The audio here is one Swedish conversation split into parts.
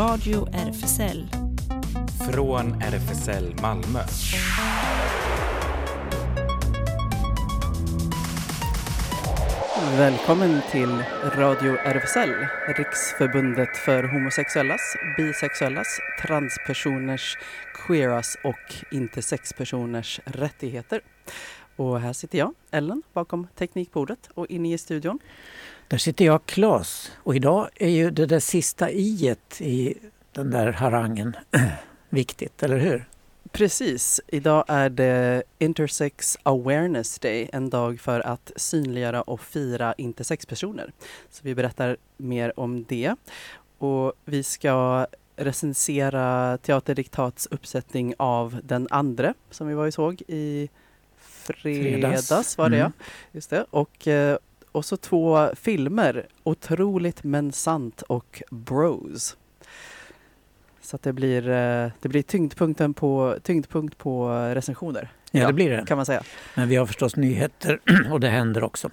Radio RFSL. Från RFSL Malmö. Välkommen till Radio RFSL, Riksförbundet för homosexuellas, bisexuellas, transpersoners, queeras och intersexpersoners rättigheter. Och här sitter jag, Ellen, bakom teknikbordet och inne i studion. Där sitter jag, Claes. Och idag är ju det där sista i i den där harangen viktigt, eller hur? Precis. Idag är det Intersex Awareness Day, en dag för att synliggöra och fira intersexpersoner. Så vi berättar mer om det. Och vi ska recensera Teaterdiktats uppsättning av Den andre som vi var och såg i fredags, fredags. var det mm. ja. Just det. Och, eh, och så två filmer, Otroligt men sant och Bros. Så det blir, eh, det blir tyngdpunkten på, tyngdpunkt på recensioner. Ja, det blir det. Kan man säga. Men vi har förstås nyheter och det händer också.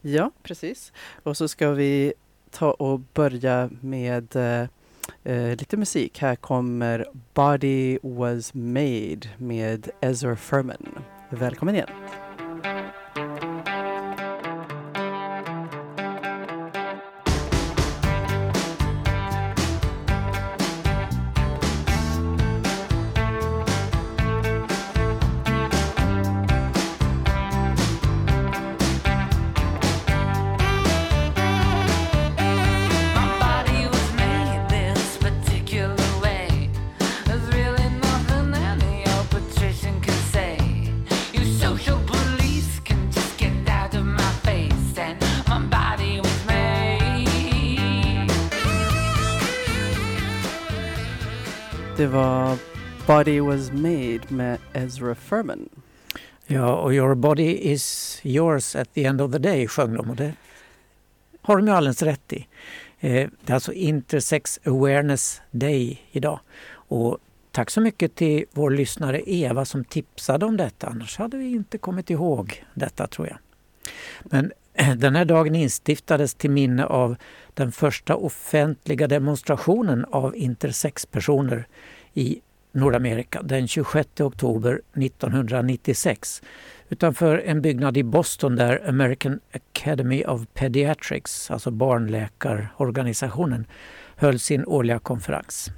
Ja, precis. Och så ska vi ta och börja med eh, eh lite musik. Här kommer Body Was Made med Ezra Furman. Välkommen igen! Var Body Was Made med Ezra Furman. Ja, och Your Body Is Yours at the End of the Day sjöng de och det har de ju alldeles rätt i. Eh, det är alltså Intersex Awareness Day idag. Och tack så mycket till vår lyssnare Eva som tipsade om detta. Annars hade vi inte kommit ihåg detta tror jag. Men den här dagen instiftades till minne av den första offentliga demonstrationen av intersexpersoner i Nordamerika den 26 oktober 1996 utanför en byggnad i Boston där American Academy of Pediatrics, alltså barnläkarorganisationen, höll sin årliga konferens.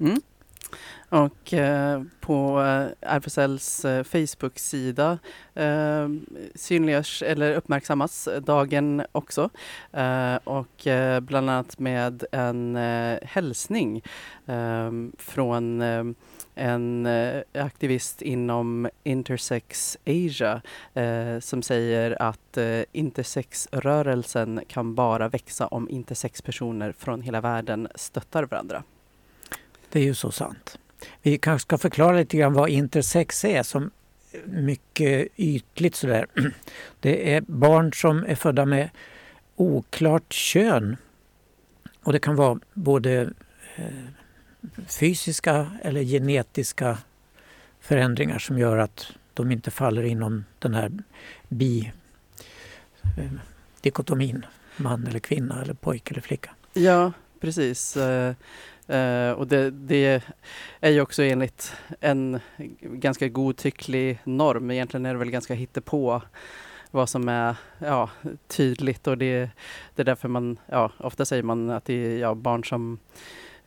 Mm. Och eh, på eh, RFSLs eh, Facebook-sida eh, synliggörs eller uppmärksammas dagen också. Eh, och eh, bland annat med en eh, hälsning eh, från eh, en eh, aktivist inom Intersex Asia som säger att intersexrörelsen kan bara växa om intersexpersoner från hela världen stöttar varandra. Det är ju så sant. Vi kanske ska förklara lite grann vad intersex är som mycket ytligt sådär. Det är barn som är födda med oklart kön. Och det kan vara både eh, fysiska eller genetiska förändringar som gör att de inte faller inom den här bi-dikotomin. Eh, man eller kvinna eller pojke eller flicka. Ja, precis. Eh, Eh, Uh, och det, det, är ju också enligt en ganska godtycklig norm. Egentligen är det väl ganska hittepå vad som är ja, tydligt och det, det är därför man, ja, ofta säger man att det är ja, barn som,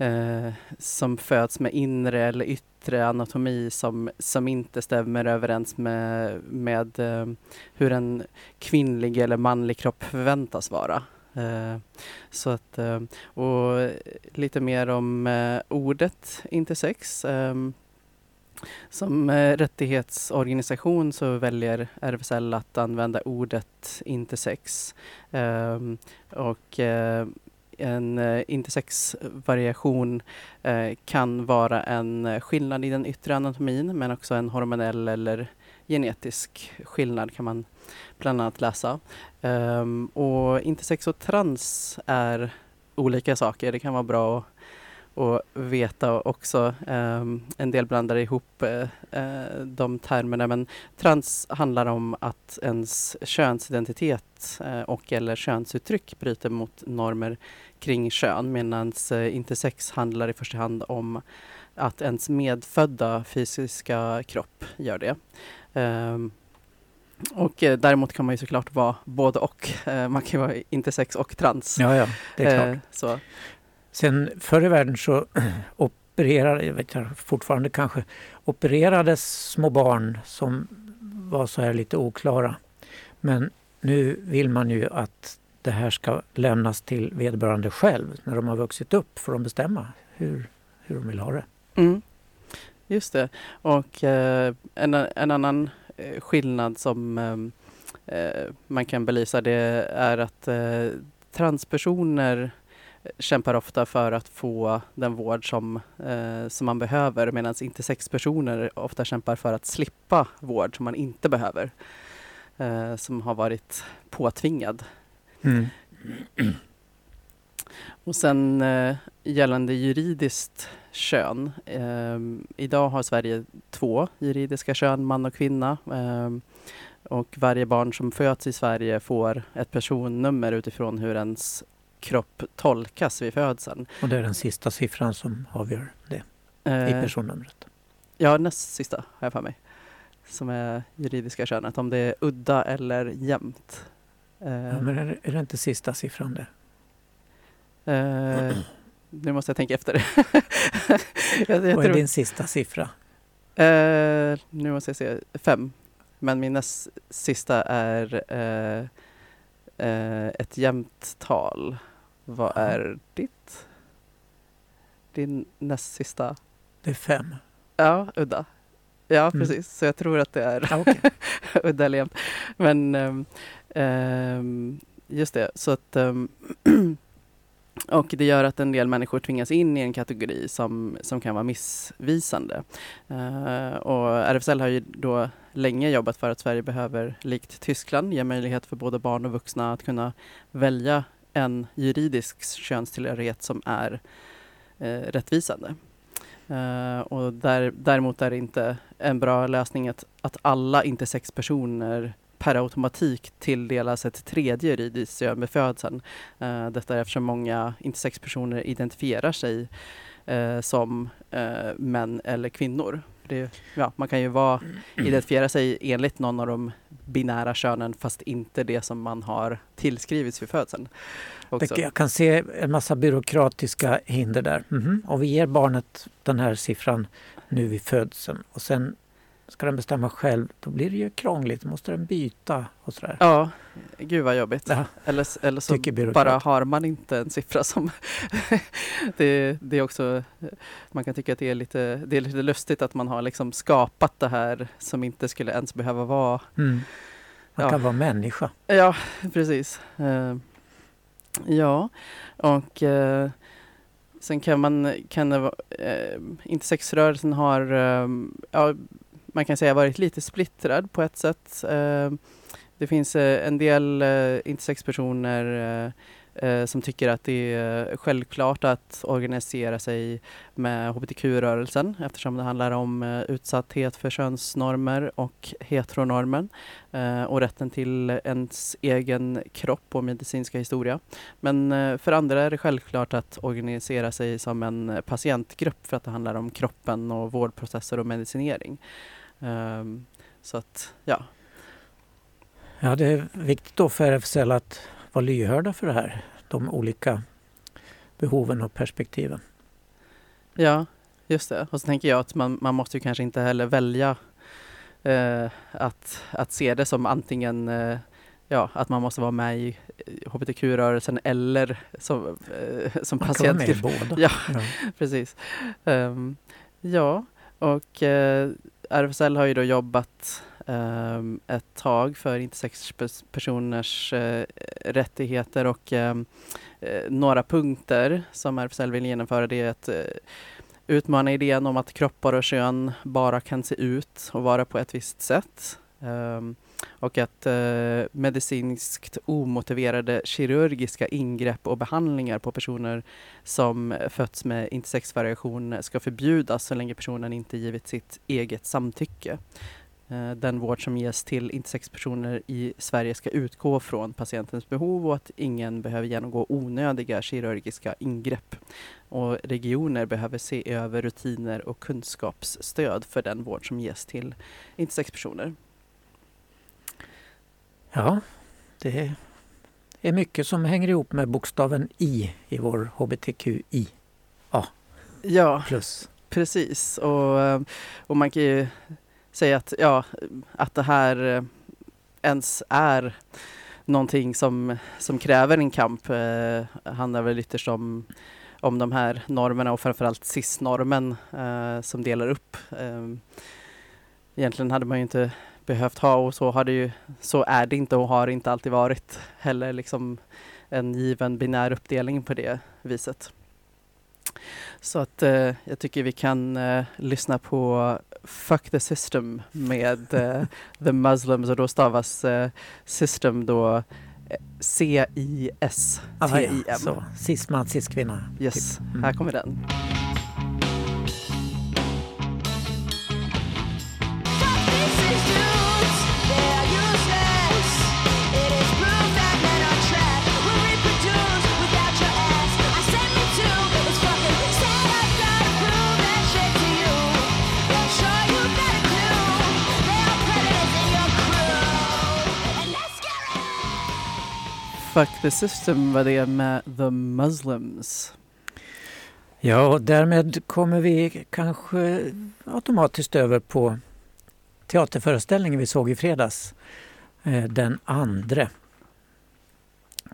uh, som föds med inre eller yttre anatomi som, som inte stämmer överens med, med uh, hur en kvinnlig eller manlig kropp förväntas vara. Eh, så att, eh, och lite mer om eh, ordet intersex. Som rättighetsorganisation så väljer RFSL att använda ordet intersex. Och en intersexvariation kan vara en skillnad i den yttre anatomin men också en hormonell eller genetisk skillnad kan man bland annat läsa. Um, och intersex och trans är olika saker. Det kan vara bra att att veta också. Um, en del blandar ihop uh, de termerna men trans handlar om att ens könsidentitet eh, uh, och eller könsuttryck bryter mot normer kring kön medan uh, intersex handlar i första hand om att ens medfödda fysiska kropp gör det. Um, och eh, däremot kan man ju såklart vara både och. Eh, man kan vara intersex och trans. Ja, ja, det är klart. Eh, så. Sen förr i världen så opererade, jag vet jag, fortfarande kanske, opererades små barn som var så här lite oklara. Men nu vill man ju att det här ska lämnas till vederbörande själv. När de har vuxit upp får de bestämma hur, hur de vill ha det. Mm. Just det. Och eh, en, en annan eh, skillnad som eh, eh, man kan belysa det är att eh, transpersoner kämpar ofta för att få den vård som, eh, som man behöver medan intersexpersoner ofta kämpar för att slippa vård som man inte behöver. Eh, som har varit påtvingad. Mm. Och sen eh, gällande juridiskt kön. Eh, idag har Sverige två juridiska kön, man och kvinna. Eh, och varje barn som föds i Sverige får ett personnummer utifrån hur ens kropp tolkas vid födseln. Och det är den sista siffran som avgör det i eh, personnumret? Ja, näst sista har jag för mig. Som är juridiska könet, om det är udda eller jämnt. Ja, men är, är det inte sista siffran det? Uh, nu måste jag tänka efter. jag, jag Vad är din sista siffra? Uh, nu måste jag se. Fem. Men min näst sista är uh, ett jämnt tal. Vad är ditt? Din näst sista? Det är fem. Ja, udda. Ja, mm. precis. Så jag tror att det är okay. udda eller jämnt. Men um, um, just det, så att um, Och det gör att en del människor tvingas in i en kategori som, som kan vara missvisande. Uh, och RFSL har ju då länge jobbat för att Sverige behöver, likt Tyskland, ge möjlighet för både barn och vuxna att kunna välja en juridisk könstillhörighet som är uh, rättvisande. Uh, och där, däremot är det inte en bra lösning att, att alla intersexpersoner per automatik tilldelas ett tredje juridiskt kön med födseln. Uh, detta eftersom många intersexpersoner identifierar sig uh, som uh, män eller kvinnor. Det, ja, man kan ju vara, identifiera sig enligt någon av de binära könen fast inte det som man har tillskrivits vid födseln. Också. Jag kan se en massa byråkratiska hinder där. Mm -hmm. Och vi ger barnet den här siffran nu vid födseln och sen Ska den bestämma själv, då blir det ju krångligt. Då måste den byta och sådär. Ja, gud vad jobbigt. Ja. Eller, eller så bara har man inte en siffra som... det, det, är också... Man kan tycka att det är, lite, det är lite lustigt att man har liksom skapat det här som inte skulle ens behöva vara... Mm. Man ja. kan vara människa. Ja, precis. Uh, ja, och... Uh, Sen kan man, kan det eh, intersexrörelsen har, eh, ja, man kan säga varit lite splittrad på ett sätt. Eh, det finns eh, en del eh, intersexpersoner eh, eh, som tycker att det är självklart att organisera sig med hbtq-rörelsen eftersom det handlar om eh, utsatthet för könsnormer och heteronormen och rätten till ens egen kropp och medicinska historia. Men för andra är det självklart att organisera sig som en patientgrupp för att det handlar om kroppen och vårdprocesser och medicinering. Um, så att, ja. Ja, det är viktigt då för RFSL att vara lyhörda för det här, de olika behoven och perspektiven. Ja, just det. Och så tänker jag att man, man måste ju kanske inte heller välja eh, att, att se det som antingen eh, ja, att man måste vara med i hbtq-rörelsen eller som, eh, som man patient. Man kan vara med i båda. Ja, ja. precis. Um, ja, och eh, RFSL har ju då jobbat um, ett tag för intersexpersoners uh, eh, rättigheter och um, uh, några punkter som RFSL vill genomföra det är att uh, utmana idén om att kroppar och kön bara kan se ut och vara på ett visst sätt. Um, och att eh, medicinskt omotiverade kirurgiska ingrepp och behandlingar på personer som fötts med intersexvariation ska förbjudas så länge personen inte givit sitt eget samtycke. Eh, den vård som ges till intersexpersoner i Sverige ska utgå från patientens behov och att ingen behöver genomgå onödiga kirurgiska ingrepp. Och regioner behöver se över rutiner och kunskapsstöd för den vård som ges till intersexpersoner. Ja, det är mycket som hänger ihop med bokstaven I i vår hbtqi. A. Ja, plus. precis. Och, eh, och man kan ju säga att, ja, att det här eh, ens är någonting som, som kräver en kamp eh, handlar väl ytterst om, om de här normerna och framförallt cis-normen eh, som delar upp. Eh, egentligen hade man ju inte behövt ha och så har det ju, så är det inte och har inte alltid varit heller liksom en given binär uppdelning på det viset. Så att eh, jag tycker vi kan eh, lyssna på Fuck the System med eh, The Muslims och då stavas eh, System då eh, C-I-S-T-I-M. Ah, ja. Cis-man, cis-kvinna. Yes, typ. mm. här kommer den. Fuck the system var det med The Muslims. Ja, och därmed kommer vi kanske automatiskt över på teaterföreställningen vi såg i fredags. Eh, den andre.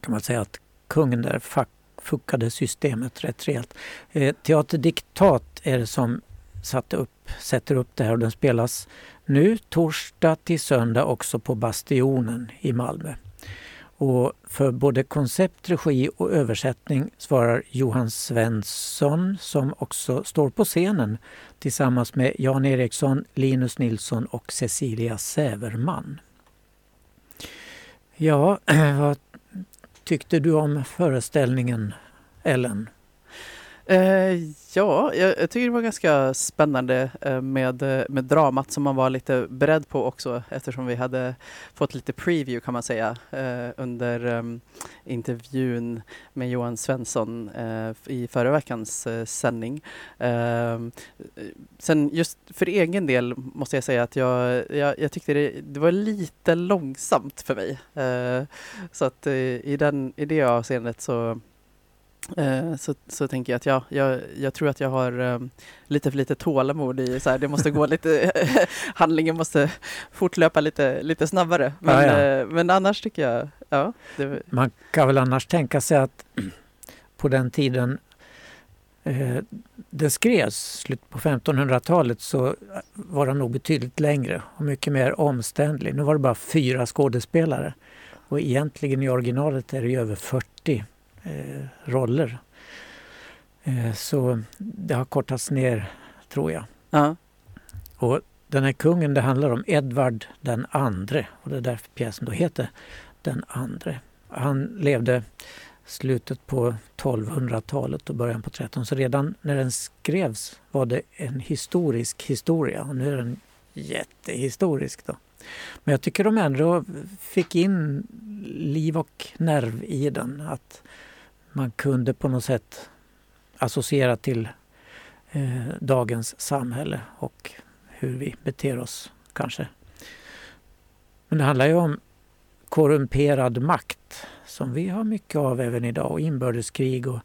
Kan man säga att kungen där fuckade systemet rätt rejält. Eh, teaterdiktat är det som satte upp, sätter upp det här och den spelas nu torsdag till söndag också på Bastionen i Malmö. Och för både koncept, regi och översättning svarar Johan Svensson som också står på scenen tillsammans med Jan Eriksson, Linus Nilsson och Cecilia Säverman. Ja, vad tyckte du om föreställningen Ellen? Eh, ja, jag, jag, tycker det var ganska spännande eh, med, eh, med dramat som man var lite beredd på också eftersom vi hade fått lite preview kan man säga eh, under ehm, intervjun med Johan Svensson eh, i förra veckans eh, sändning. Ehm, eh, sen just för egen del måste jag säga att jag, jag, jag tyckte det, det, var lite långsamt för mig. Eh, så att i, den, i det avseendet så så, så tänker jag att ja, jag, jag tror att jag har um, lite för lite tålamod i så här, det måste gå lite, handlingen måste fortlöpa lite, lite snabbare. Men, ja, ja. Uh, men annars tycker jag, ja. Det... Man kan väl annars tänka sig att på den tiden uh, det skrevs, på 1500-talet, så var den nog betydligt längre och mycket mer omständlig. Nu var det bara fyra skådespelare och egentligen i originalet är det över 40 eh, roller. Eh, så det har kortats ner, tror jag. Uh Och den här kungen det handlar om, Edvard den andre, och det är därför pjäsen då heter Den andre. Han levde slutet på 1200-talet och början på 1300 så redan när den skrevs var det en historisk historia och nu är den jättehistorisk. Då. Men jag tycker de ändå fick in liv och nerv i den. Att man kunde på något sätt associera till eh, dagens samhälle och hur vi beter oss kanske. Men det handlar ju om korrumperad makt som vi har mycket av även idag och inbördeskrig och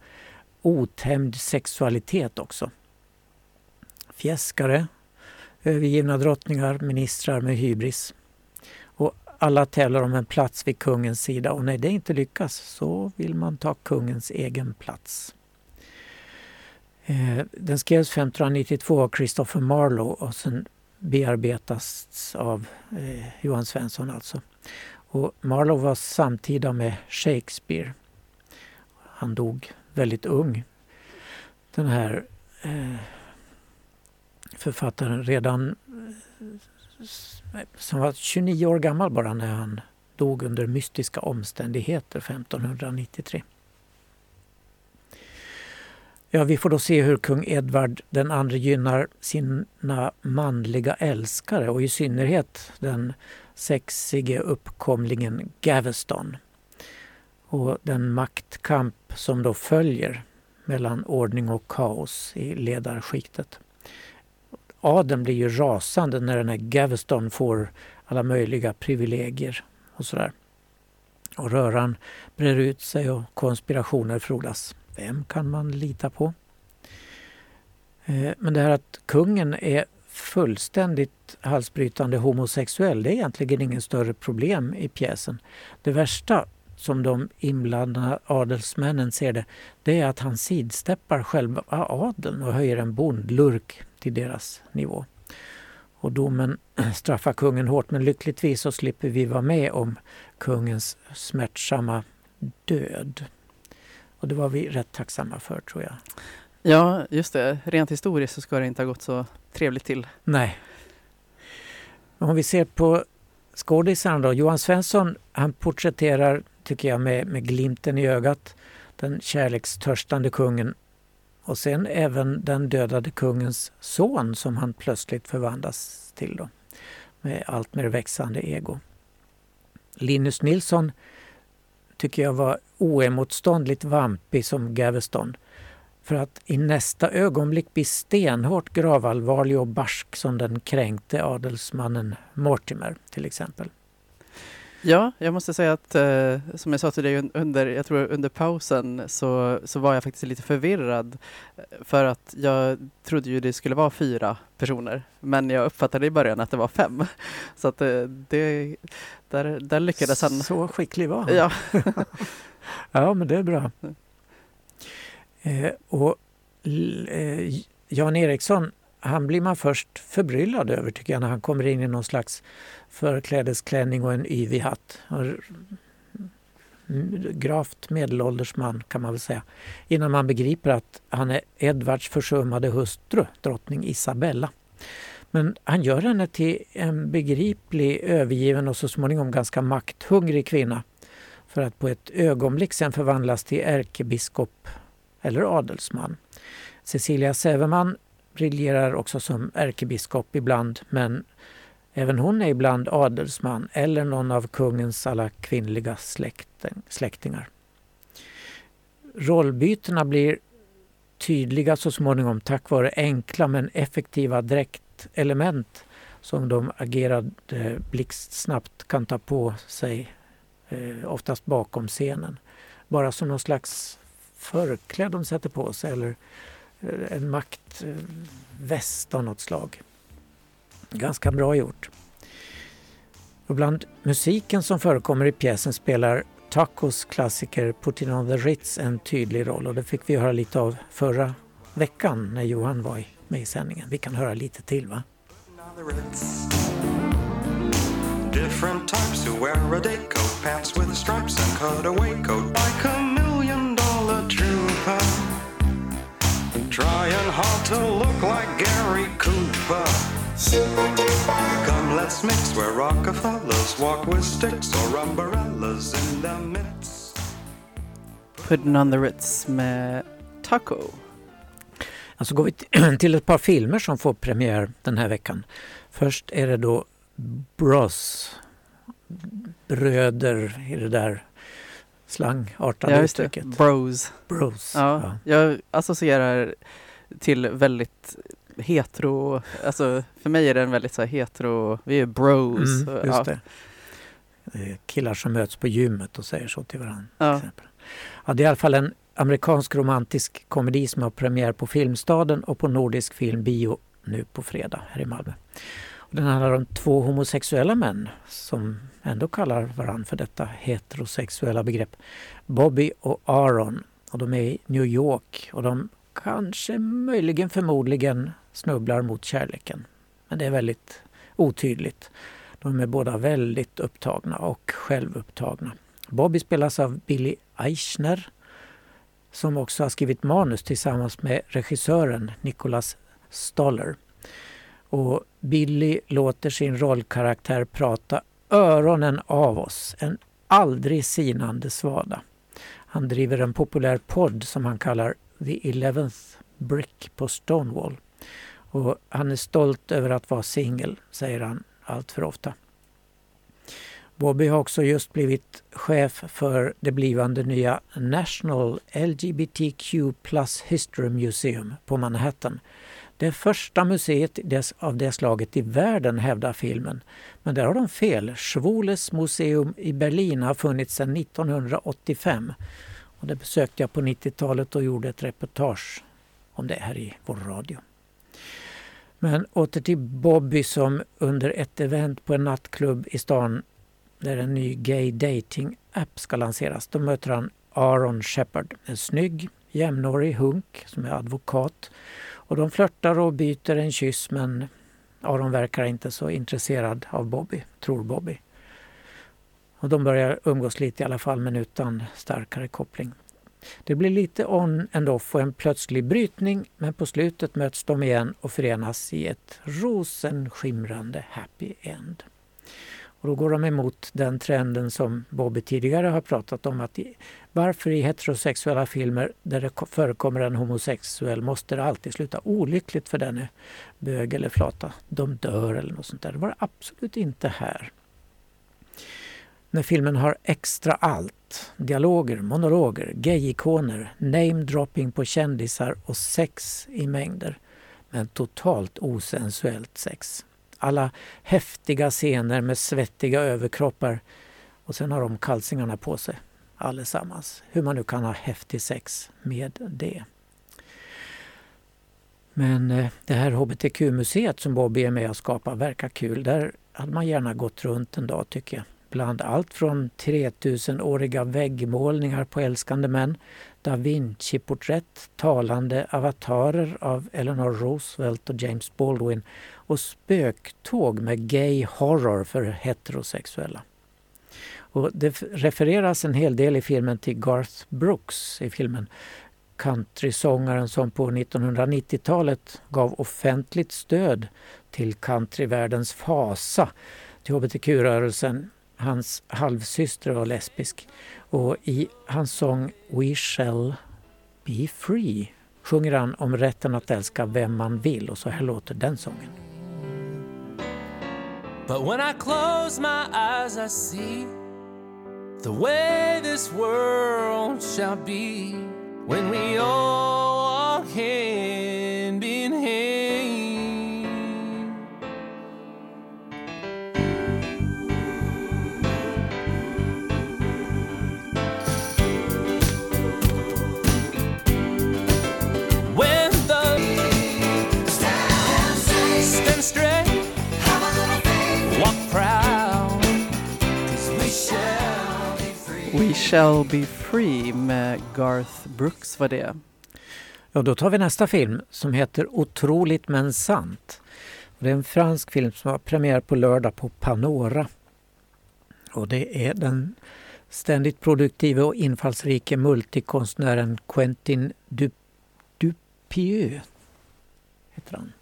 otämjd sexualitet också. Fjäskare, övergivna drottningar, ministrar med hybris alla tävlar om en plats vid kungens sida och när det inte lyckas så vill man ta kungens egen plats. Eh, den skrevs 1592 av Christopher Marlowe och sen bearbetas av eh, Johan Svensson alltså. Och Marlowe var samtida med Shakespeare. Han dog väldigt ung. Den här eh, författaren redan som var 29 år gammal bara när han dog under mystiska omständigheter 1593. Ja, vi får då se hur kung Edvard den andre gynnar sina manliga älskare och i synnerhet den sexige uppkomlingen Gaveston. Och den maktkamp som då följer mellan ordning och kaos i ledarskiktet. Adeln blir ju rasande när den här Gaveston får alla möjliga privilegier och sådär. Och röran brer ut sig och konspirationer frodas. Vem kan man lita på? Eh, men det här att kungen är fullständigt halsbrytande homosexuell, det är egentligen ingen större problem i pjäsen. Det värsta som de inblandade adelsmännen ser det, det är att han sidsteppar själva adeln och höjer en bondlurk till deras nivå. Och domen straffar kungen hårt men lyckligtvis så slipper vi vara med om kungens smärtsamma död. Och det var vi rätt tacksamma för tror jag. Ja, just det. Rent historiskt så ska det inte ha gått så trevligt till. Nej. Om vi ser på skådisarna då. Johan Svensson han porträtterar, tycker jag, med, med glimten i ögat den kärlekstörstande kungen och sen även den dödade kungens son som han plötsligt förvandlas till då, med allt mer växande ego. Linus Nilsson tycker jag var oemotståndligt vampig som Gaveston för att i nästa ögonblick bli stenhårt gravallvarlig och barsk som den kränkte adelsmannen Mortimer till exempel. Ja, jag måste säga att eh, som jag sa till dig under, jag tror under pausen så, så var jag faktiskt lite förvirrad eh, för att jag trodde ju det skulle vara fyra personer men jag uppfattade i början att det var fem. Så att eh, det, där, där lyckades han. Så skicklig var han. Ja, ja men det är bra. Eh, och eh, Jan Eriksson, han blir man först förbryllad över tycker jag när han kommer in i någon slags förklädesklänning och en yvig hatt. Gravt medelålders man kan man väl säga. Innan man begriper att han är Edvards försummade hustru, drottning Isabella. Men han gör henne till en begriplig, övergiven och så småningom ganska makthungrig kvinna. För att på ett ögonblick sen förvandlas till ärkebiskop eller adelsman. Cecilia Säverman briljerar också som ärkebiskop ibland men även hon är ibland adelsman eller någon av kungens alla kvinnliga släktingar. Rollbytena blir tydliga så småningom tack vare enkla men effektiva dräktelement som de agerade blixtsnabbt kan ta på sig, eh, oftast bakom scenen. Bara som någon slags förkläde de sätter på sig eller eh, en maktväst av något slag. Ganska bra gjort. Och bland musiken som förekommer i pjäsen spelar Tacos klassiker Putting on the Ritz en tydlig roll och det fick vi höra lite av förra veckan när Johan var med i sändningen. Vi kan höra lite till va? Different types who wear a day coat, pants with stripes and cutaway coat like a million dollar trooper. Trying hard to look like Gary Cooper. Come let's mix where Rockefellers walk with sticks or umbrellas in their midst. Putting on the Ritz med Taco. Alltså går vi till ett par filmer som får premiär den här veckan. Först är det då Bros, bröder i det där slangartade ja, uttrycket. Bros. Bros. Ja, ja. Jag associerar till väldigt hetero, alltså för mig är det en väldigt så här hetero, vi är bros. Mm, just ja. det. Killar som möts på gymmet och säger så till varandra. Ja. Till ja, det är i alla fall en amerikansk romantisk komedi som har premiär på Filmstaden och på Nordisk Film Bio nu på fredag här i Malmö. Och den handlar om två homosexuella män som ändå kallar varandra för detta heterosexuella begrepp. Bobby och Aaron. Och de är i New York och de kanske, möjligen, förmodligen snubblar mot kärleken. Men det är väldigt otydligt. De är båda väldigt upptagna och självupptagna. Bobby spelas av Billy Eichner som också har skrivit manus tillsammans med regissören Nicholas Stoller. Och Billy låter sin rollkaraktär prata öronen av oss. En aldrig sinande svada. Han driver en populär podd som han kallar The Eleventh Brick på Stonewall. Och han är stolt över att vara singel, säger han allt för ofta. Bobby har också just blivit chef för det blivande nya National LGBTQ Plus History Museum på Manhattan. Det första museet av det slaget i världen, hävdar filmen. Men där har de fel. Schwules museum i Berlin har funnits sedan 1985. Och det besökte jag på 90-talet och gjorde ett reportage om det här i vår radio. Men åter till Bobby som under ett event på en nattklubb i stan där en ny gay dating app ska lanseras. Då möter han Aaron Shepard, en snygg, jämnårig hunk som är advokat. Och de flörtar och byter en kyss men Aron verkar inte så intresserad av Bobby, tror Bobby. Och de börjar umgås lite i alla fall men utan starkare koppling. Det blir lite on and off och en plötslig brytning men på slutet möts de igen och förenas i ett rosenskimrande happy end. Och då går de emot den trenden som Bobby tidigare har pratat om att i, varför i heterosexuella filmer där det förekommer en homosexuell måste det alltid sluta olyckligt för den är bög eller flata. De dör eller något sånt där. Det var det absolut inte här. När filmen har extra allt, dialoger, monologer, gayikoner, namedropping på kändisar och sex i mängder. Men totalt osensuellt sex alla häftiga scener med svettiga överkroppar och sen har de kalsingarna på sig allesammans. Hur man nu kan ha häftig sex med det. Men eh, det här hbtq-museet som Bobby är med och skapar verkar kul. Där hade man gärna gått runt en dag tycker jag. Bland allt från 3000-åriga väggmålningar på älskande män, da Vinci-porträtt, talande avatarer av Eleanor Roosevelt och James Baldwin och spöktåg med gay horror för heterosexuella. Och det refereras en hel del i filmen till Garth Brooks i filmen countrysångaren som på 1990-talet gav offentligt stöd till countryvärldens fasa till hbtq-rörelsen. Hans halvsyster var lesbisk. Och i hans sång We shall be free sjunger han om rätten att älska vem man vill. Och så här låter den sången. But when I close my eyes, I see the way this world shall be. When we all walk in shall be free med Garth Brooks var det. Ja, då tar vi nästa film som heter Otroligt men sant. Det är en fransk film som har premiär på lördag på Panora. Och det är den ständigt produktive och infallsrike multikonstnären Quentin Dupieux. Heter han.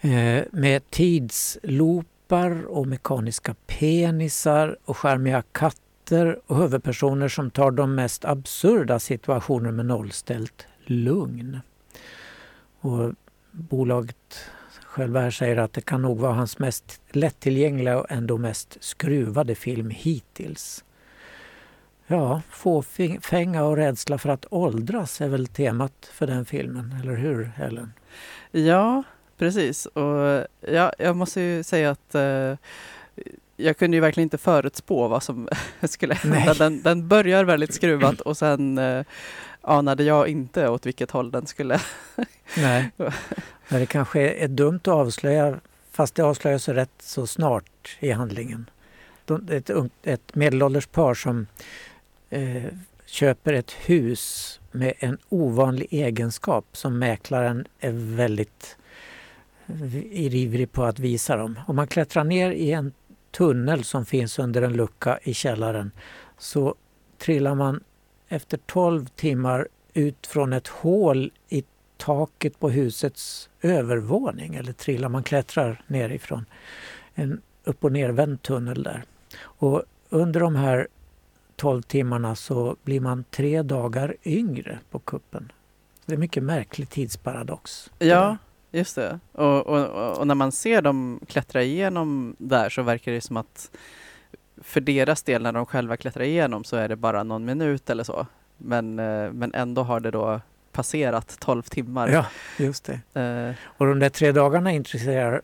Eh, med tidsloopar och mekaniska penisar och charmiga katter karaktärer och huvudpersoner som tar de mest absurda situationer med nollställt lugn. Och bolaget själva här säger att det kan nog vara hans mest lättillgängliga och ändå mest skruvade film hittills. Ja, fåfänga och rädsla för att åldras är väl temat för den filmen, eller hur Ellen? Ja, precis. Och ja, jag måste ju säga att eh, jag kunde ju verkligen inte förutspå vad som skulle hända. Den, den, börjar väldigt skruvat och sen eh, anade jag inte åt vilket håll den skulle... Nej, det kanske är dumt att avslöja fast det avslöjas rätt så snart i handlingen. Ett, ett medelålders par som eh, köper ett hus med en ovanlig egenskap som mäklaren är väldigt ivrig på att visa dem. Om man klättrar ner i en tunnel som finns under en lucka i källaren så trillar man efter 12 timmar ut från ett hål i taket på husets övervåning eller trillar. Man klättrar nerifrån en upp och nervänd tunnel där. Och under de här 12 timmarna så blir man tre dagar yngre på kuppen. Det är en mycket märklig tidsparadox. Ja, just det. Och, och, och, när man ser dem klättra igenom där så verkar det som att för deras del när de själva klättrar igenom så är det bara någon minut eller så. Men, eh, men ändå har det då passerat 12 timmar. Ja, just det. Uh, och de där tre dagarna intresserar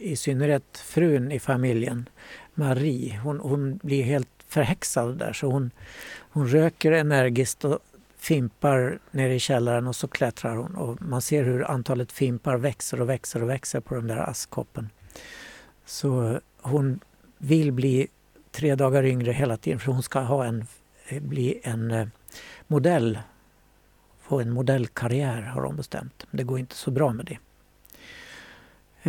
i synnerhet frun i familjen, Marie. Hon, hon blir helt förhäxad där så hon, hon röker energiskt och fimpar nere i källaren och så klättrar hon och man ser hur antalet fimpar växer och växer och växer på den där askkoppen. Så hon vill bli tre dagar yngre hela tiden för hon ska ha en, bli en eh, modell, få en modellkarriär har hon bestämt. Det går inte så bra med det.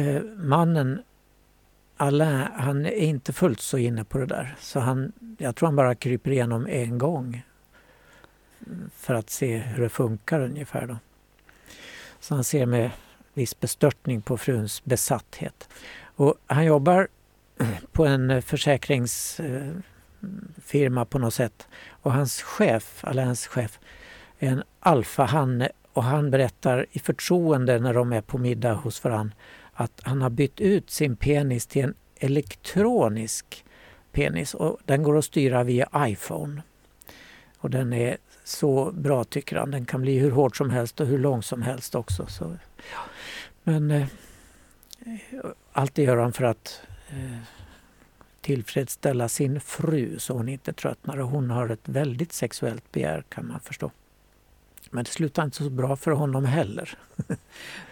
Eh, mannen Alain, han är inte fullt så inne på det där. Så han, jag tror han bara kryper igenom en gång för att se hur det funkar ungefär. Då. Så han ser med viss bestörtning på fruns besatthet. Och han jobbar på en försäkringsfirma på något sätt. Och hans chef, Alains chef, är en alfahanne och han berättar i förtroende när de är på middag hos varandra att han har bytt ut sin penis till en elektronisk penis och den går att styra via iPhone. Och den är så bra tycker han. Den kan bli hur hård som helst och hur lång som helst också. Så, ja. Men eh, allt det gör han för att eh, tillfredsställa sin fru så hon inte tröttnar. Och hon har ett väldigt sexuellt begär kan man förstå. Men det slutar inte så bra för honom heller.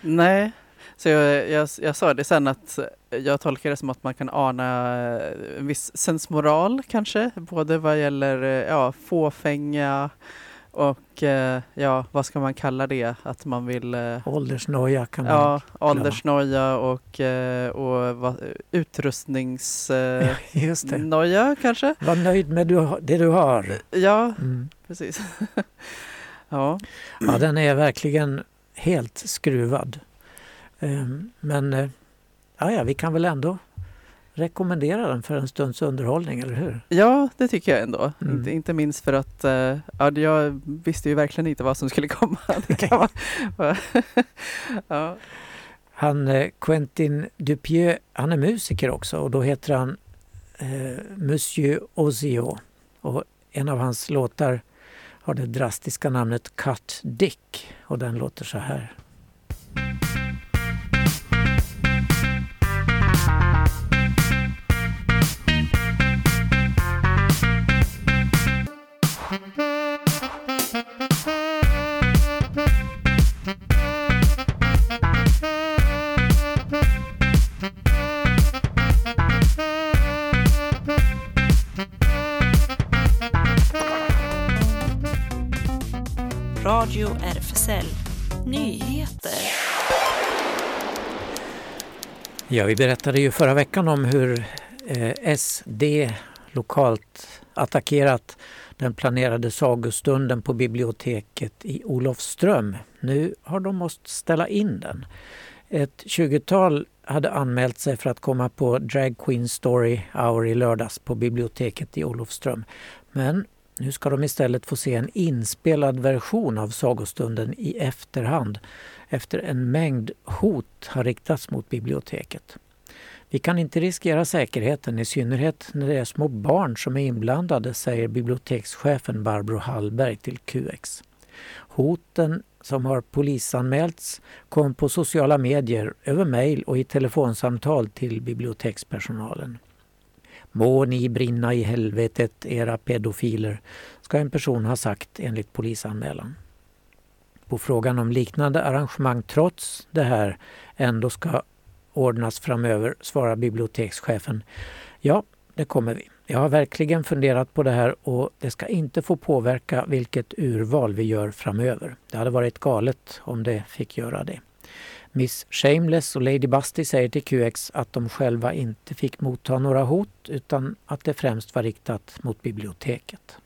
Nej, så jag, jag, jag, sa det sen att jag tolkar det som att man kan ana en viss sensmoral kanske, både vad gäller ja, fåfänga och eh, ja, vad ska man kalla det? Att man vill... Eh, åldersnoja kan man Ja, åldersnoja och, eh, och va, utrustningsnoja kanske? Var nöjd med det du har. Ja, mm. precis. ja. ja, den är verkligen helt skruvad. Ehm, men ja, ja, vi kan väl ändå rekommendera den för en stunds underhållning, eller hur? Ja, det tycker jag ändå. Mm. Inte, inte minst för att uh, ja, jag visste ju verkligen inte vad som skulle komma. ja. Han, eh, Quentin Dupieux, han är musiker också och då heter han eh, Monsieur Ozio. Och en av hans låtar har det drastiska namnet Cut Dick och den låter så här. Radio RFSL Nyheter. Ja, vi berättade ju förra veckan om hur eh, SD lokalt attackerat den planerade sagostunden på biblioteket i Olofström. Nu har de måste ställa in den. Ett 20-tal hade anmält sig för att komma på Drag Queen Story Hour i lördags på biblioteket i Olofström. Men nu ska de istället få se en inspelad version av sagostunden i efterhand efter en mängd hot har riktats mot biblioteket. Vi kan inte riskera säkerheten, i synnerhet när det är små barn som är inblandade, säger bibliotekschefen Barbro Hallberg till QX. Hoten som har polisanmälts kom på sociala medier, över mejl och i telefonsamtal till bibliotekspersonalen. Må ni brinna i helvetet, era pedofiler, ska en person ha sagt enligt polisanmälan. På frågan om liknande arrangemang trots det här ändå ska ordnas framöver, svarar bibliotekschefen. Ja, det kommer vi. Jag har verkligen funderat på det här och det ska inte få påverka vilket urval vi gör framöver. Det hade varit galet om det fick göra det. Miss Shameless och Lady Busty säger till QX att de själva inte fick motta några hot utan att det främst var riktat mot biblioteket.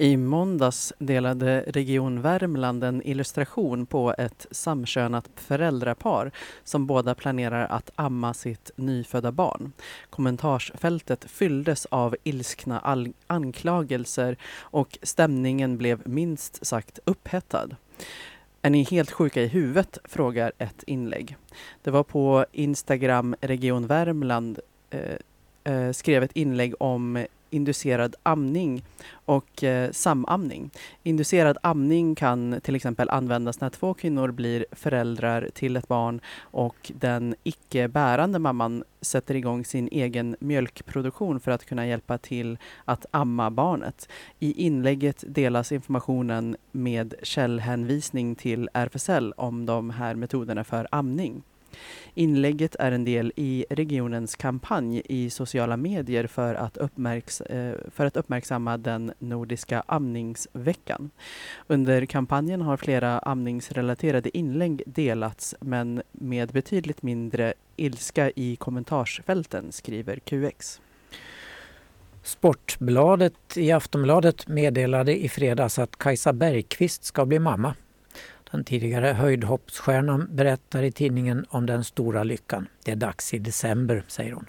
I måndags delade Region Värmland en illustration på ett samkönat föräldrapar som båda planerar att amma sitt nyfödda barn. Kommentarsfältet fylldes av ilskna anklagelser och stämningen blev minst sagt upphettad. Är ni helt sjuka i huvudet? frågar ett inlägg. Det var på Instagram Region Värmland eh, eh skrev ett inlägg om inducerad amning och eh, samamning. Inducerad amning kan till exempel användas när två kvinnor blir föräldrar till ett barn och den icke bärande mamman sätter igång sin egen mjölkproduktion för att kunna hjälpa till att amma barnet. I inlägget delas informationen med källhänvisning till RFSL om de här metoderna för amning. Inlägget är en del i regionens kampanj i sociala medier för att, uppmärks eh, för att uppmärksamma den nordiska amningsveckan. Under kampanjen har flera amningsrelaterade inlägg delats men med betydligt mindre ilska i kommentarsfälten, skriver QX. Sportbladet i Aftonbladet meddelade i fredags att Kajsa Bergqvist ska bli mamma. Den tidigare höjdhoppsstjärnan berättar i tidningen om den stora lyckan. Det är dags i december, säger hon.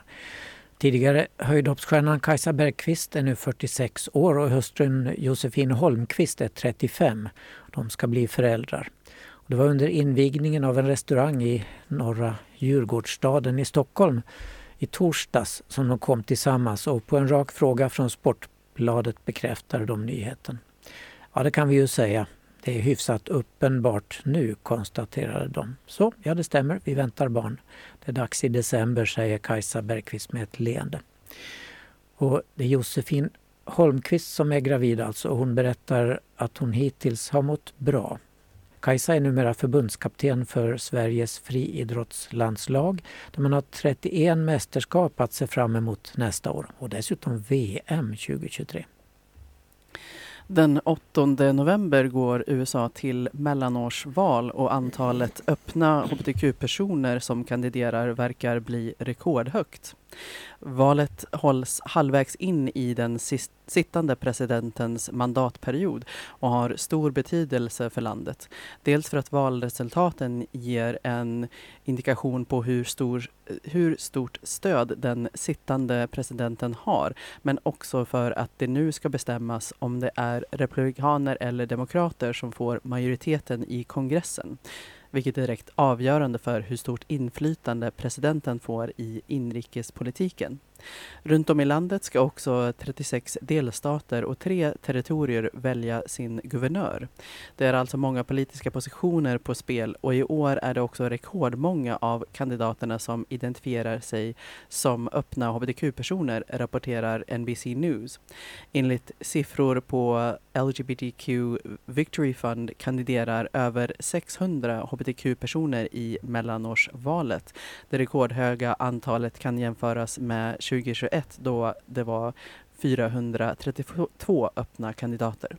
Tidigare höjdhoppsstjärnan Kajsa Bergqvist är nu 46 år och hustrun Josefin Holmqvist är 35. De ska bli föräldrar. Det var under invigningen av en restaurang i norra Djurgårdsstaden i Stockholm i torsdags som de kom tillsammans och på en rak fråga från Sportbladet bekräftade de nyheten. Ja, det kan vi ju säga. Det är hyfsat uppenbart nu, konstaterade de. Så, ja det stämmer, vi väntar barn. Det är dags i december, säger Kajsa Bergqvist med ett leende. Och det är Josefin Holmqvist som är gravid alltså och hon berättar att hon hittills har mått bra. Kajsa är numera förbundskapten för Sveriges friidrottslandslag där man har 31 mästerskap att se fram emot nästa år och dessutom VM 2023. Den 8 november går USA till mellanårsval och antalet öppna hbtq-personer som kandiderar verkar bli rekordhögt. Valet hålls halvvägs in i den sittande presidentens mandatperiod och har stor betydelse för landet. Dels för att valresultaten ger en indikation på hur, stor, hur stort stöd den sittande presidenten har, men också för att det nu ska bestämmas om det är republikaner eller demokrater som får majoriteten i kongressen vilket är direkt avgörande för hur stort inflytande presidenten får i inrikespolitiken. Runt om i landet ska också 36 delstater och tre territorier välja sin guvernör. Det är alltså många politiska positioner på spel och i år är det också rekordmånga av kandidaterna som identifierar sig som öppna hbtq-personer, rapporterar NBC News. Enligt siffror på LGBTQ Victory Fund kandiderar över 600 hbtq-personer i mellanårsvalet. Det rekordhöga antalet kan jämföras med 2021 då det var 432 öppna kandidater.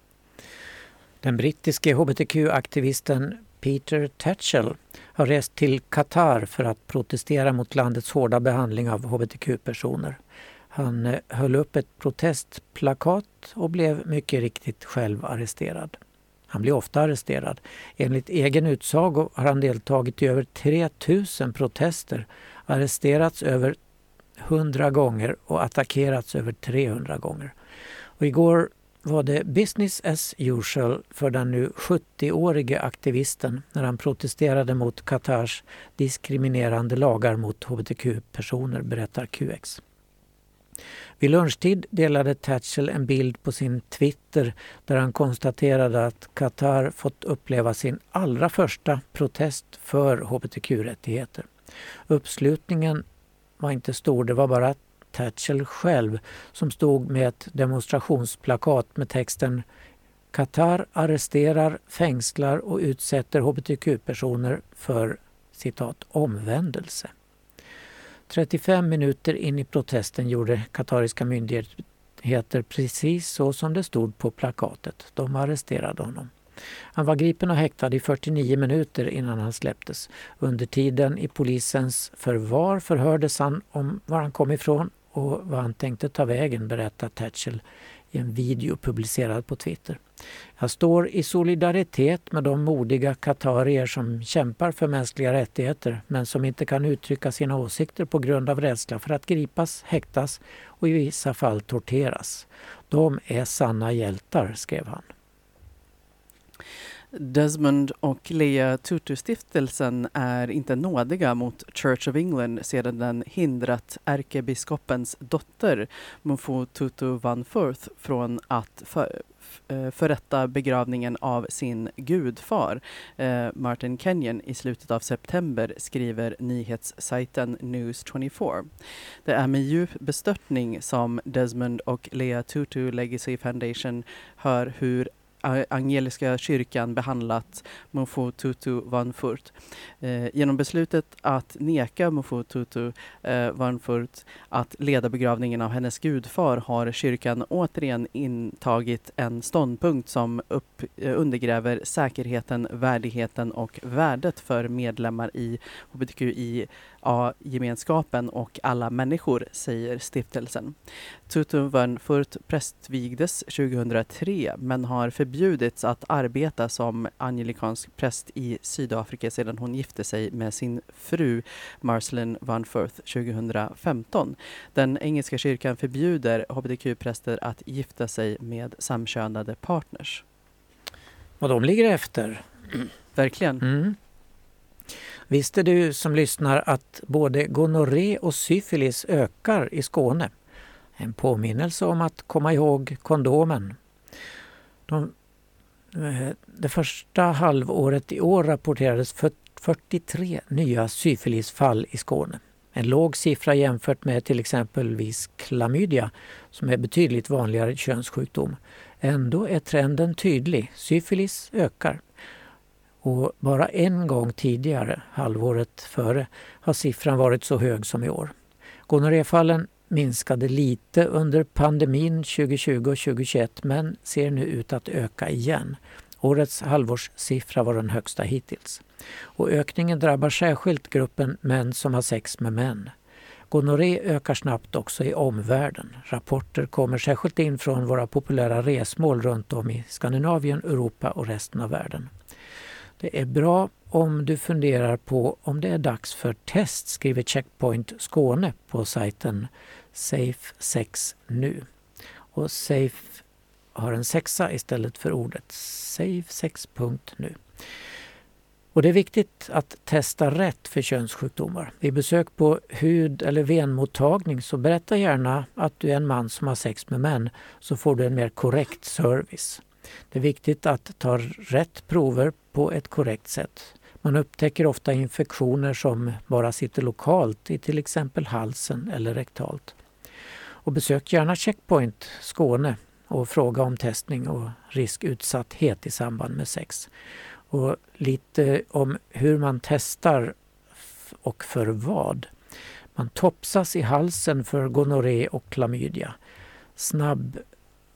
Den brittiske hbtq-aktivisten Peter Tatchell har rest till Qatar för att protestera mot landets hårda behandling av hbtq-personer. Han eh, höll upp ett protestplakat och blev mycket riktigt själv arresterad. Han blir ofta arresterad. Enligt egen utsago har han deltagit i över 3000 protester, arresterats över 100 gånger och attackerats över 300 gånger. Och igår var det business as usual för den nu 70-årige aktivisten när han protesterade mot Qatars diskriminerande lagar mot hbtq-personer, berättar QX. Vid lunchtid delade Tatchell en bild på sin Twitter där han konstaterade att Qatar fått uppleva sin allra första protest för hbtq-rättigheter. Uppslutningen var inte stor, det var bara Thatchell själv som stod med ett demonstrationsplakat med texten Qatar arresterar, fängslar och utsätter hbtq-personer för citat omvändelse. 35 minuter in i protesten gjorde katariska myndigheter precis så som det stod på plakatet. De arresterade honom. Han var gripen och häktad i 49 minuter innan han släpptes. Under tiden i polisens förvar förhördes han om var han kom ifrån och vad han tänkte ta vägen, berättar Tatchell i en video publicerad på Twitter. Jag står i solidaritet med de modiga katarier som kämpar för mänskliga rättigheter men som inte kan uttrycka sina åsikter på grund av rädsla för att gripas, häktas och i vissa fall torteras. De är sanna hjältar, skrev han. Desmond och Lea Tutu-stiftelsen är inte nådiga mot Church of England sedan den hindrat ärkebiskopens dotter Mufu Tutu van Firth från att för, eh, förrätta begravningen av sin gudfar eh, Martin Kenyon i slutet av september, skriver nyhetssajten News24. Det är med djup bestörtning som Desmond och Lea Tutu Legacy Foundation hör hur Angeliska kyrkan behandlat Mofo Tutu Vanfurt. Eh, genom beslutet att neka Mofo Tutu eh, Vanfurt att leda begravningen av hennes gudfar har kyrkan återigen intagit en ståndpunkt som upp, eh, undergräver säkerheten, värdigheten och värdet för medlemmar i hbtqi gemenskapen och alla människor, säger stiftelsen. Tutu van Furt prästvigdes 2003 men har förbjudits att arbeta som angelikansk präst i Sydafrika sedan hon gifte sig med sin fru Marceline van Furth 2015. Den engelska kyrkan förbjuder hbtq-präster att gifta sig med samkönade partners. Och de ligger efter. Verkligen. Mm. Visste du som lyssnar att både gonorré och syfilis ökar i Skåne? En påminnelse om att komma ihåg kondomen. De, eh, det första halvåret i år rapporterades 43 nya syfilisfall i Skåne. En låg siffra jämfört med till exempelvis klamydia som är betydligt vanligare könssjukdom. Ändå är trenden tydlig. Syfilis ökar. Och bara en gång tidigare, halvåret före, har siffran varit så hög som i år. Gonorréfallen minskade lite under pandemin 2020 och 2021 men ser nu ut att öka igen. Årets halvårssiffra var den högsta hittills. Och ökningen drabbar särskilt gruppen män som har sex med män. Gonorré ökar snabbt också i omvärlden. Rapporter kommer särskilt in från våra populära resmål runt om i Skandinavien, Europa och resten av världen. Det är bra om du funderar på om det är dags för test, skriver Checkpoint Skåne på sajten Safe 6 nu. Och Safe har en sexa istället för ordet safesex.nu. Och det är viktigt att testa rätt för könssjukdomar. Vid besök på hud eller venmottagning så berätta gärna att du är en man som har sex med män så får du en mer korrekt service. Det är viktigt att ta rätt prover på ett korrekt sätt. Man upptäcker ofta infektioner som bara sitter lokalt i till exempel halsen eller rektalt. Och besök gärna Checkpoint Skåne och fråga om testning och riskutsatthet i samband med sex. Och lite om hur man testar och för vad. Man topsas i halsen för gonorré och klamydia. Snabb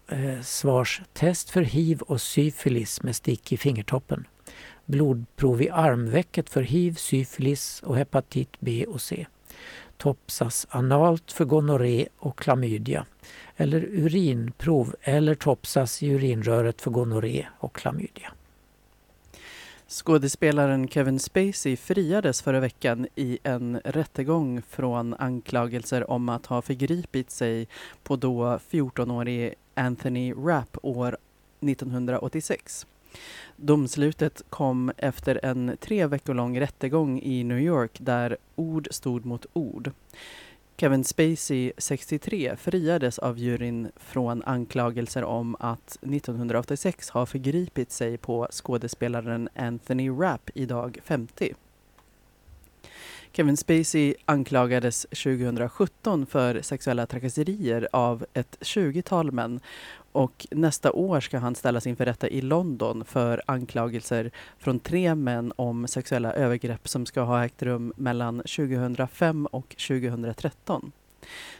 Eh, svarstest för hiv och syfilis med stick i fingertoppen. Blodprov i armvecket för hiv, syfilis och hepatit B och C. Topsas analt för gonorré och klamydia. Eller urinprov eller topsas i urinröret för gonorré och klamydia. Skådespelaren Kevin Spacey friades förra veckan i en rättegång från anklagelser om att ha förgripit sig på då 14-årige Anthony Rapp år 1986. Domslutet kom efter en tre veckor lång rättegång i New York där ord stod mot ord. Kevin Spacey, 63, friades av juryn från anklagelser om att 1986 ha förgripit sig på skådespelaren Anthony Rapp, idag 50. Kevin Spacey anklagades 2017 för sexuella trakasserier av ett 20-tal män och nästa år ska han ställas inför rätta i London för anklagelser från tre män om sexuella övergrepp som ska ha ägt rum mellan 2005 och 2013.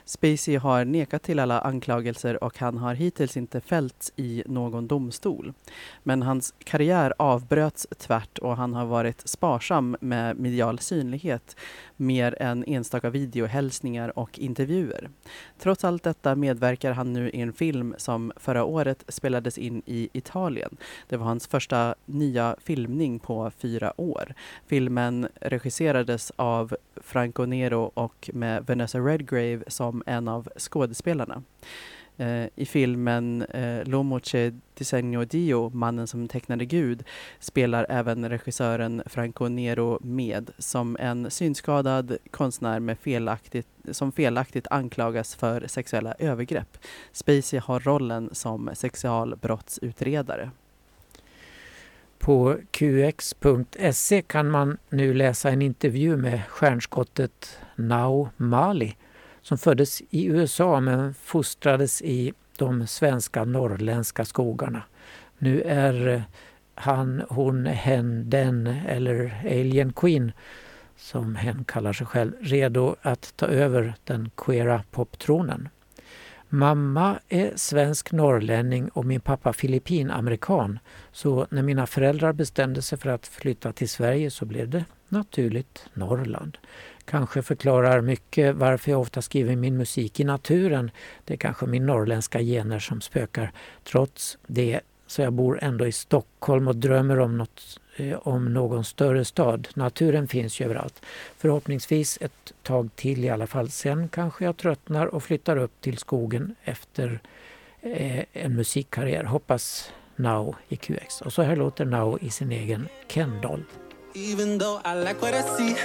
Spacey har nekat till alla anklagelser och han har hittills inte fällts i någon domstol. Men hans karriär avbröts tvärt och han har varit sparsam med medial synlighet mer än enstaka videohälsningar och intervjuer. Trots allt detta medverkar han nu i en film som förra året spelades in i Italien. Det var hans första nya filmning på fyra år. Filmen regisserades av Franco Nero och med Vanessa Redgrave som en av skådespelarna. Eh, I filmen eh, L'Omoce disegno Dio, Mannen som tecknade Gud, spelar även regissören Franco Nero med som en synskadad konstnär med felaktigt, som felaktigt anklagas för sexuella övergrepp. Spacey har rollen som sexualbrottsutredare. På qx.se kan man nu läsa en intervju med stjärnskottet Nao Mali som föddes i USA men fostrades i de svenska norrländska skogarna. Nu är eh, han, hon, hen, den eller Alien Queen som hen kallar sig själv, redo att ta över den queera poptronen. Mamma är svensk norrlänning och min pappa filippinamerikan. Så när mina föräldrar bestämde sig för att flytta till Sverige så blev det naturligt Norrland. Kanske förklarar mycket varför jag ofta skriver min musik i naturen. Det är kanske min norrländska gener som spökar. Trots det så jag bor ändå i Stockholm och drömmer om, något, eh, om någon större stad. Naturen finns ju överallt. Förhoppningsvis ett tag till i alla fall. Sen kanske jag tröttnar och flyttar upp till skogen efter eh, en musikkarriär. Hoppas Now i QX. Och så här låter Now i sin egen Kendall. Even though I like what I see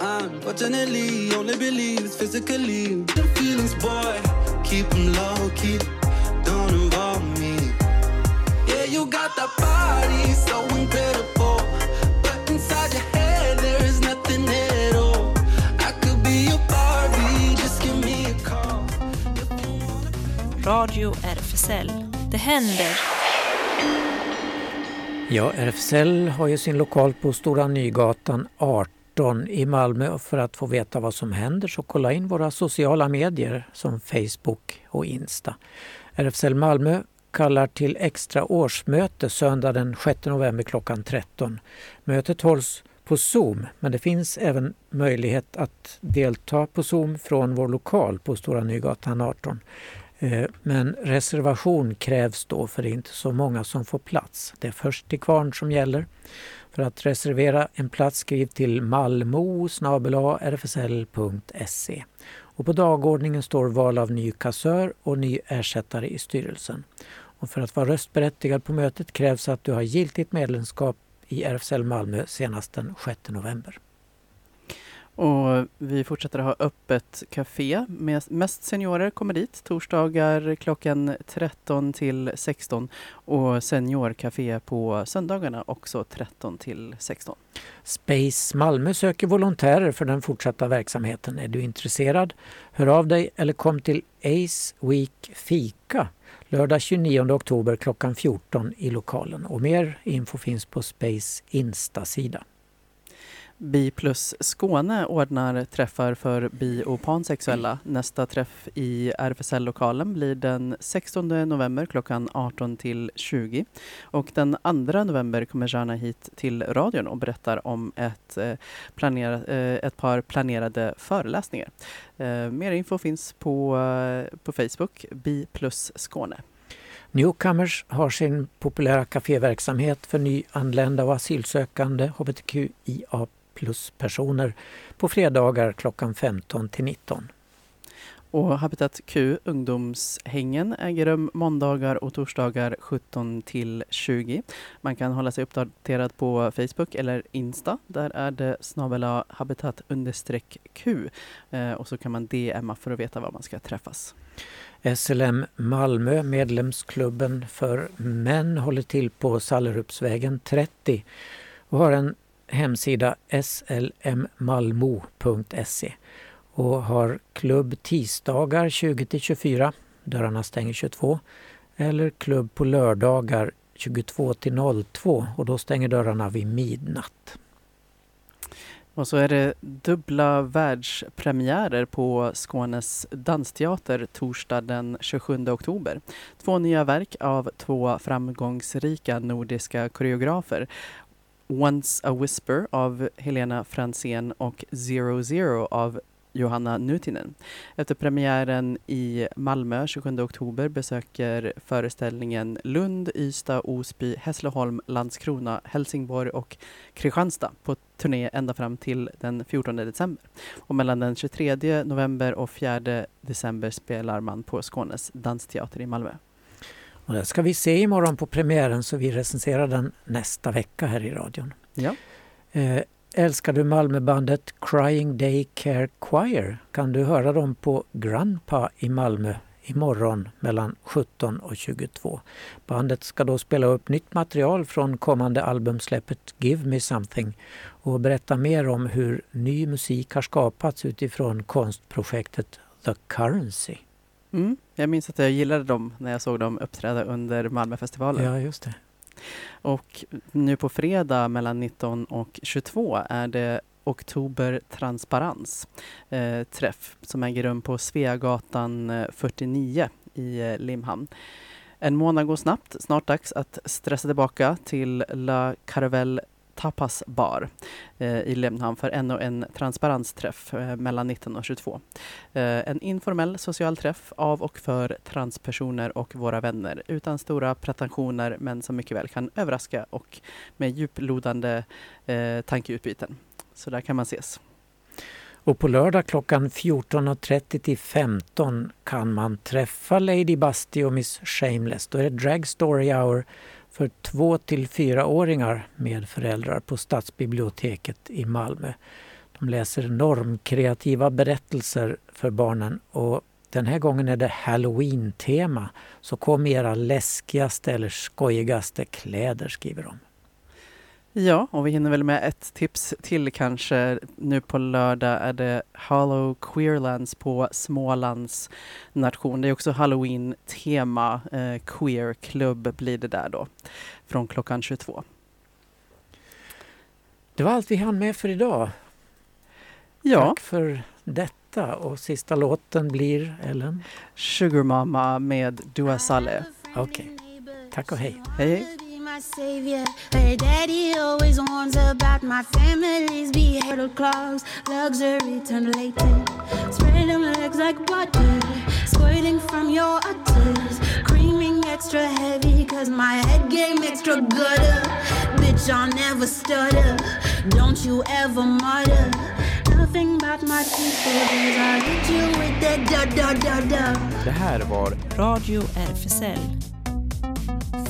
I'm Unfortunately, only believes physically The feelings, boy, keep them low key Don't involve me. Yeah, you got that body, so incredible But inside your head, there is nothing at all. I could be your Barbie, just give me a call. Radio RFSL. Det händer Ja, RFSL har ju sin lokal på Stora Nygatan 18 i Malmö. För att få veta vad som händer så kolla in våra sociala medier som Facebook och Insta. RFSL Malmö kallar till extra årsmöte söndag den 6 november klockan 13. Mötet hålls på Zoom men det finns även möjlighet att delta på Zoom från vår lokal på Stora Nygatan 18. Eh, men reservation krävs då för det är inte så många som får plats. Det är först till kvarn som gäller. För att reservera en plats skriv till malmo rfsl.se. Och på dagordningen står val av ny kassör och ny ersättare i styrelsen. Och för att vara röstberättigad på mötet krävs att du har giltigt medlemskap i RFSL Malmö senast den 6 november. Och vi fortsätter ha öppet café. Mest seniorer kommer dit torsdagar klockan 13 till 16 och seniorcafé på söndagarna också 13 till 16. Space Malmö söker volontärer för den fortsatta verksamheten. Är du intresserad? Hör av dig eller kom till Ace Week Fika lördag 29 oktober klockan 14 i lokalen. Och mer info finns på Space Insta-sida. Bi plus Skåne ordnar träffar för bi och pansexuella. Nästa träff i RFSL-lokalen blir den 16 november klockan 18 till 20. Och den 2 november kommer Jana hit till radion och berättar om ett, eh, planera, eh, ett par planerade föreläsningar. Eh, mer info finns på, på Facebook, Bi plus Skåne. Newcomers har sin populära kaféverksamhet för nyanlända och asylsökande hbtqia plus-personer på fredagar klockan 15 till 19. Och Habitat Q, ungdomshängen, äger rum måndagar och torsdagar 17 till 20. Man kan hålla sig uppdaterad på Facebook eller Insta. Där är det snabela habitat Q. Eh, och så kan man DMa för att veta var man ska träffas. SLM Malmö, medlemsklubben för män, håller till på Sallerupsvägen 30 och har en hemsida slmmalmo.se och har klubb tisdagar 20 24, dörrarna stänger 22, eller klubb på lördagar 22 02 och då stänger dörrarna vid midnatt. Och så är det dubbla världspremiärer på Skånes dansteater torsdag den 27 oktober. Två nya verk av två framgångsrika nordiska koreografer. Once a Whisper av Helena Fransén och Zero Zero av Johanna Nutinen. Efter premiären i Malmö 27 oktober besöker föreställningen Lund, Ystad, Osby, Hässleholm, Landskrona, Helsingborg och Kristianstad på turné ända fram till den 14 december. Och mellan den 23 november och 4 december spelar man på Skånes dansteater i Malmö. Och det ska vi se imorgon på premiären så vi recenserar den nästa vecka här i radion. Ja. Eh, älskar du Malmöbandet Crying Day Care Choir kan du höra dem på Grandpa i Malmö imorgon mellan 17 och 22. Bandet ska då spela upp nytt material från kommande albumsläppet Give Me Something och berätta mer om hur ny musik har skapats utifrån konstprojektet The Currency. Mm. Jag minns att jag gillade dem när jag såg dem uppträda under Malmöfestivalen. Ja, just det. Och nu på fredag mellan 19 och 22 är det Oktober Transparens eh, träff som äger rum på Sveagatan 49 i eh, Limhamn. En månad går snabbt, snart dags att stressa tillbaka till La Caravelle Tapas Bar eh, i Limhamn för ännu en transparensträff eh, mellan 19 och 22. Eh, en informell social träff av och för transpersoner och våra vänner utan stora pretensioner men som mycket väl kan överraska och med djuplodande eh, tankeutbyten. Så där kan man ses. Och på lördag klockan 14.30 till 15 kan man träffa Lady Busty och Miss Shameless. Då är det Drag Story Hour för två till fyraåringar med föräldrar på Stadsbiblioteket i Malmö. De läser normkreativa berättelser för barnen och den här gången är det Halloween-tema. Så kom i era läskigaste eller skojigaste kläder, skriver de. Ja, och vi hinner väl med ett tips till kanske. Nu på lördag är det Hollow Queerlands på Smålands nation. Det är också halloween-tema. Eh, queer klubb blir det där då, från klockan 22. Det var allt vi hann med för idag. Ja. Tack för detta. Och sista låten blir, Ellen? Sugar Mama med Dua Saleh. Okej. Okay. Tack och hej. Hej, hej. My savior. Her daddy always warns about my family's behavioral clogs. Luxury turned latent. Spread them legs like butter. Squirting from your udders. Creaming extra heavy, cause my head game extra gutter. Bitch, I'll never stutter. Don't you ever mutter. Nothing about my people, I'll hit you with that da da da da. Det här var Radio RFSL.